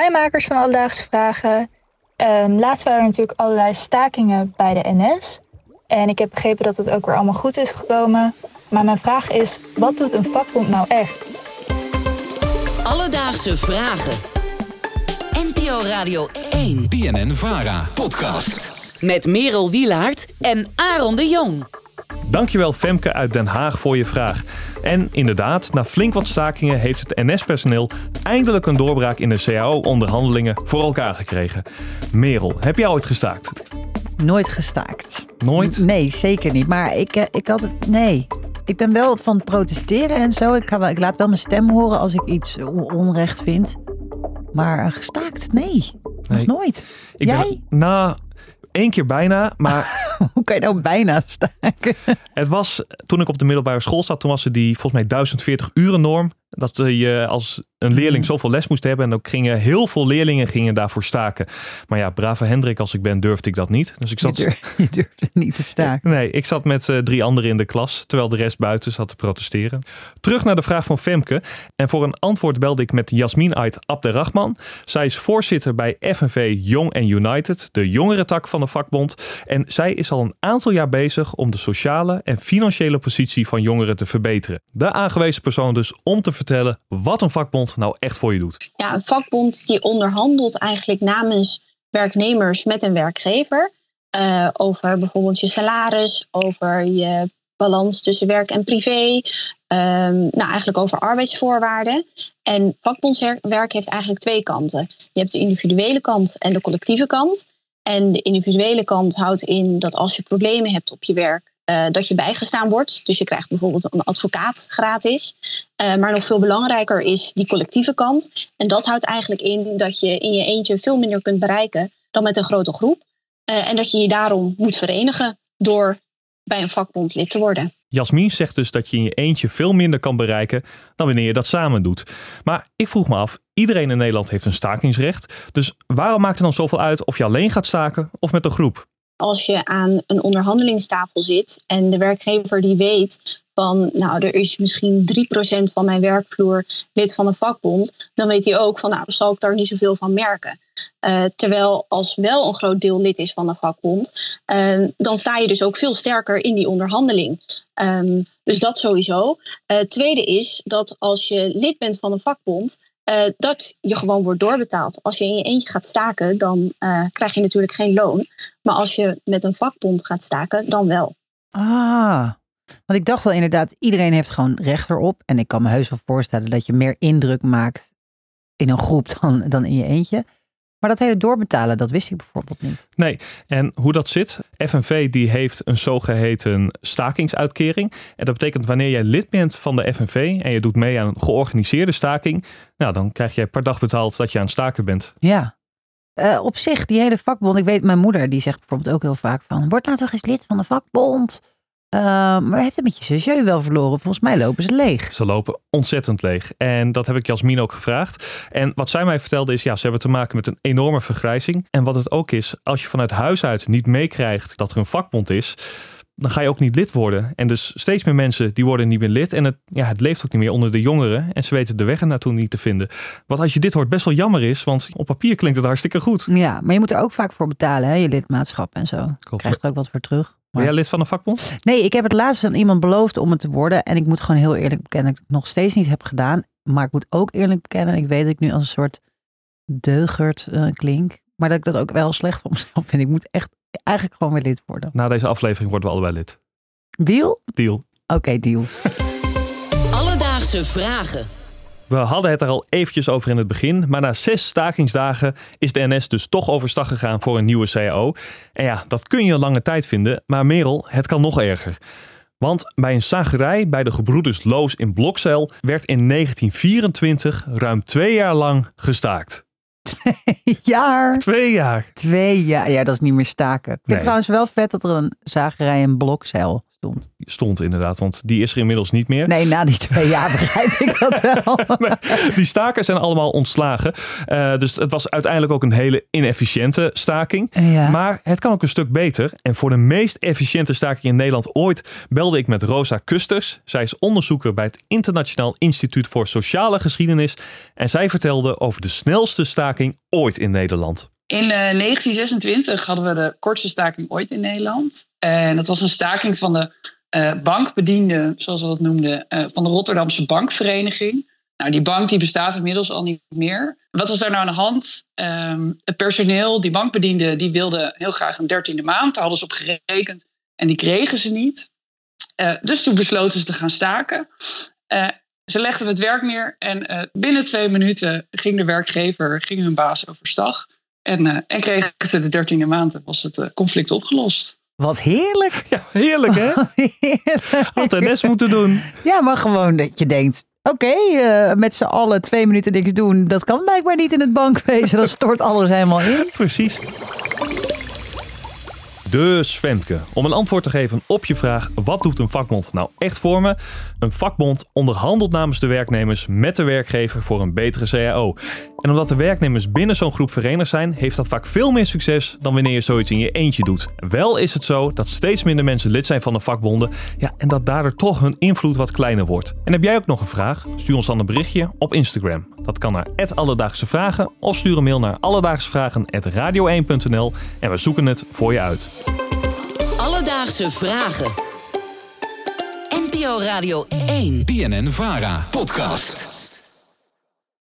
Hi makers van Alledaagse Vragen. Ehm, laatst waren er natuurlijk allerlei stakingen bij de NS. En ik heb begrepen dat het ook weer allemaal goed is gekomen. Maar mijn vraag is, wat doet een vakbond nou echt? Alledaagse Vragen. NPO Radio 1. BNN Vara. Podcast. Met Merel Wielaert en Aaron de Jong. Dankjewel Femke uit Den Haag voor je vraag. En inderdaad, na flink wat stakingen heeft het NS-personeel eindelijk een doorbraak in de CAO-onderhandelingen voor elkaar gekregen. Merel, heb jij ooit gestaakt? Nooit gestaakt. Nooit? Nee, zeker niet. Maar ik, eh, ik had. Nee. Ik ben wel van protesteren en zo. Ik, ga wel, ik laat wel mijn stem horen als ik iets on- onrecht vind. Maar eh, gestaakt? Nee. Nog nooit. Ik Jij? Ben, na één keer bijna, maar Hoe kan je nou bijna staken? het was toen ik op de middelbare school zat, toen was er die volgens mij 1040 uren norm. Dat eh, je als een leerling Mhm. zoveel les moest hebben. En ook gingen heel veel leerlingen gingen daarvoor staken. Maar ja, brave Hendrik als ik ben, durfde ik dat niet. Dus ik Je, zat durf, je durft niet te staken. Nee, ik zat met eh, drie anderen in de klas, terwijl de rest buiten zat te protesteren. Terug naar de vraag van Femke. En voor een antwoord belde ik met Jasmin Ait Abderrahman. Zij is voorzitter bij FNV Jong en United, de jongerentak van de vakbond. En zij is al een aantal jaar bezig om de sociale en financiële positie van jongeren te verbeteren. De aangewezen persoon dus om te vertellen wat een vakbond nou echt voor je doet. ja, een vakbond die onderhandelt eigenlijk namens werknemers met een werkgever. eh, over bijvoorbeeld je salaris, over je balans tussen werk en privé. ehm, nou, eigenlijk over arbeidsvoorwaarden. En vakbondswerk heeft eigenlijk twee kanten. Je hebt de individuele kant en de collectieve kant. En de individuele kant houdt in dat als je problemen hebt op je werk, eh, dat je bijgestaan wordt. Dus je krijgt bijvoorbeeld een advocaat gratis. Eh, maar nog veel belangrijker is die collectieve kant. En dat houdt eigenlijk in dat je in je eentje veel minder kunt bereiken dan met een grote groep. Eh, en dat je je daarom moet verenigen door bij een vakbond lid te worden. Jasmin zegt dus dat je in je eentje veel minder kan bereiken dan wanneer je dat samen doet. Maar ik vroeg me af, iedereen in Nederland heeft een stakingsrecht. Dus waarom maakt het dan zoveel uit of je alleen gaat staken of met een groep? Als je aan een onderhandelingstafel zit en de werkgever die weet van, nou, er is misschien 3% van mijn werkvloer lid van een vakbond, dan weet hij ook van, nou, zal ik daar niet zoveel van merken. Eh, terwijl als wel een groot deel lid is van een vakbond, eh, dan sta je dus ook veel sterker in die onderhandeling. Ehm, dus dat sowieso. Eh, tweede is dat als je lid bent van een vakbond, eh, dat je gewoon wordt doorbetaald. Als je in je eentje gaat staken, dan krijg je natuurlijk geen loon. Maar als je met een vakbond gaat staken, dan wel. Ah. Want ik dacht wel inderdaad, iedereen heeft gewoon recht erop. En ik kan me heus wel voorstellen dat je meer indruk maakt in een groep dan, dan in je eentje. Maar dat hele doorbetalen, dat wist ik bijvoorbeeld niet. Nee, en hoe dat zit? FNV die heeft een zogeheten stakingsuitkering. En dat betekent wanneer jij lid bent van de FNV en je doet mee aan een georganiseerde staking, nou dan krijg jij per dag betaald dat je aan het staken bent. Ja. Eh, op zich, die hele vakbond. Ik weet, mijn moeder die zegt bijvoorbeeld ook heel vaak van... Word nou toch eens lid van de vakbond. Eh, maar heeft het met je zusje wel verloren? Volgens mij lopen ze leeg. Ze lopen ontzettend leeg. En dat heb ik Jasmin ook gevraagd. En wat zij mij vertelde is, ja, ze hebben te maken met een enorme vergrijzing. En wat het ook is, als je vanuit huis uit niet meekrijgt dat er een vakbond is, dan ga je ook niet lid worden. En dus steeds meer mensen die worden niet meer lid. En het, ja, het leeft ook niet meer onder de jongeren. En ze weten de weg er naartoe niet te vinden. Wat als je dit hoort best wel jammer is, want op papier klinkt het hartstikke goed. Ja, maar je moet er ook vaak voor betalen, hè? je lidmaatschap en zo. Je krijgt er ook wat voor terug. Ben jij lid van een vakbond? Nee, ik heb het laatst aan iemand beloofd om het te worden. En ik moet gewoon heel eerlijk bekennen dat ik het nog steeds niet heb gedaan. Maar ik moet ook eerlijk bekennen, ik weet dat ik nu als een soort deugerd eh, klink. Maar dat ik dat ook wel slecht van mezelf vind. Ik moet echt eigenlijk gewoon weer lid worden. Na deze aflevering worden we allebei lid. Deal? Deal. Oké, deal. Alledaagse Vragen. We hadden het er al eventjes over in het begin, maar na zes stakingsdagen is de NS dus toch overstag gegaan voor een nieuwe CAO. En ja, dat kun je een lange tijd vinden, maar Merel, het kan nog erger. Want bij een zagerij bij de gebroeders Loos in Blokzeil werd in 1924 ruim twee jaar lang gestaakt. jaar. Twee jaar. Twee jaar. Ja, dat is niet meer staken. Ik vind Nee. trouwens wel vet dat er een zagerij in Blokzeil stond. Stond inderdaad, want die is er inmiddels niet meer. Nee, na die twee jaar begrijp ik dat wel. Die stakers zijn allemaal ontslagen. Eh, dus het was uiteindelijk ook een hele inefficiënte staking. Ja. Maar het kan ook een stuk beter. En voor de meest efficiënte staking in Nederland ooit belde ik met Rosa Kusters. Zij is onderzoeker bij het Internationaal Instituut voor Sociale Geschiedenis. En zij vertelde over de snelste staking ooit in Nederland. In eh, 1926 hadden we de kortste staking ooit in Nederland. En dat was een staking van de eh, bankbedienden, zoals we dat noemden, eh, van de Rotterdamse Bankvereniging. Nou, die bank die bestaat inmiddels al niet meer. Wat was daar nou aan de hand? Ehm, het personeel, die bankbedienden, die wilden heel graag een dertiende maand. Daar hadden ze op gerekend en die kregen ze niet. Eh, dus toen besloten ze te gaan staken. Eh, ze legden het werk neer en eh, binnen twee minuten ging de werkgever, ging hun baas overstag. En, eh, en kregen ze de dertiende maand en was het eh, conflict opgelost. Wat heerlijk. Ja, heerlijk hè? Had NS moeten doen. Ja, maar gewoon dat je denkt... Oké, eh, met z'n allen twee minuten niks doen. Dat kan blijkbaar niet in het bankwezen. Dan stort alles helemaal in. Precies. Dus Femke, om een antwoord te geven op je vraag: wat doet een vakbond nou echt voor me? Een vakbond onderhandelt namens de werknemers met de werkgever voor een betere CAO. En omdat de werknemers binnen zo'n groep verenigd zijn, heeft dat vaak veel meer succes dan wanneer je zoiets in je eentje doet. Wel is het zo dat steeds minder mensen lid zijn van de vakbonden, ja, en dat daardoor toch hun invloed wat kleiner wordt. En heb jij ook nog een vraag? Stuur ons dan een berichtje op Instagram. Dat kan naar Alledaagse Vragen of stuur een mail naar alledaagsvragen.radio1.nl en we zoeken het voor je uit. Alledaagse vragen. NPO Radio 1. BNN Vara. Podcast.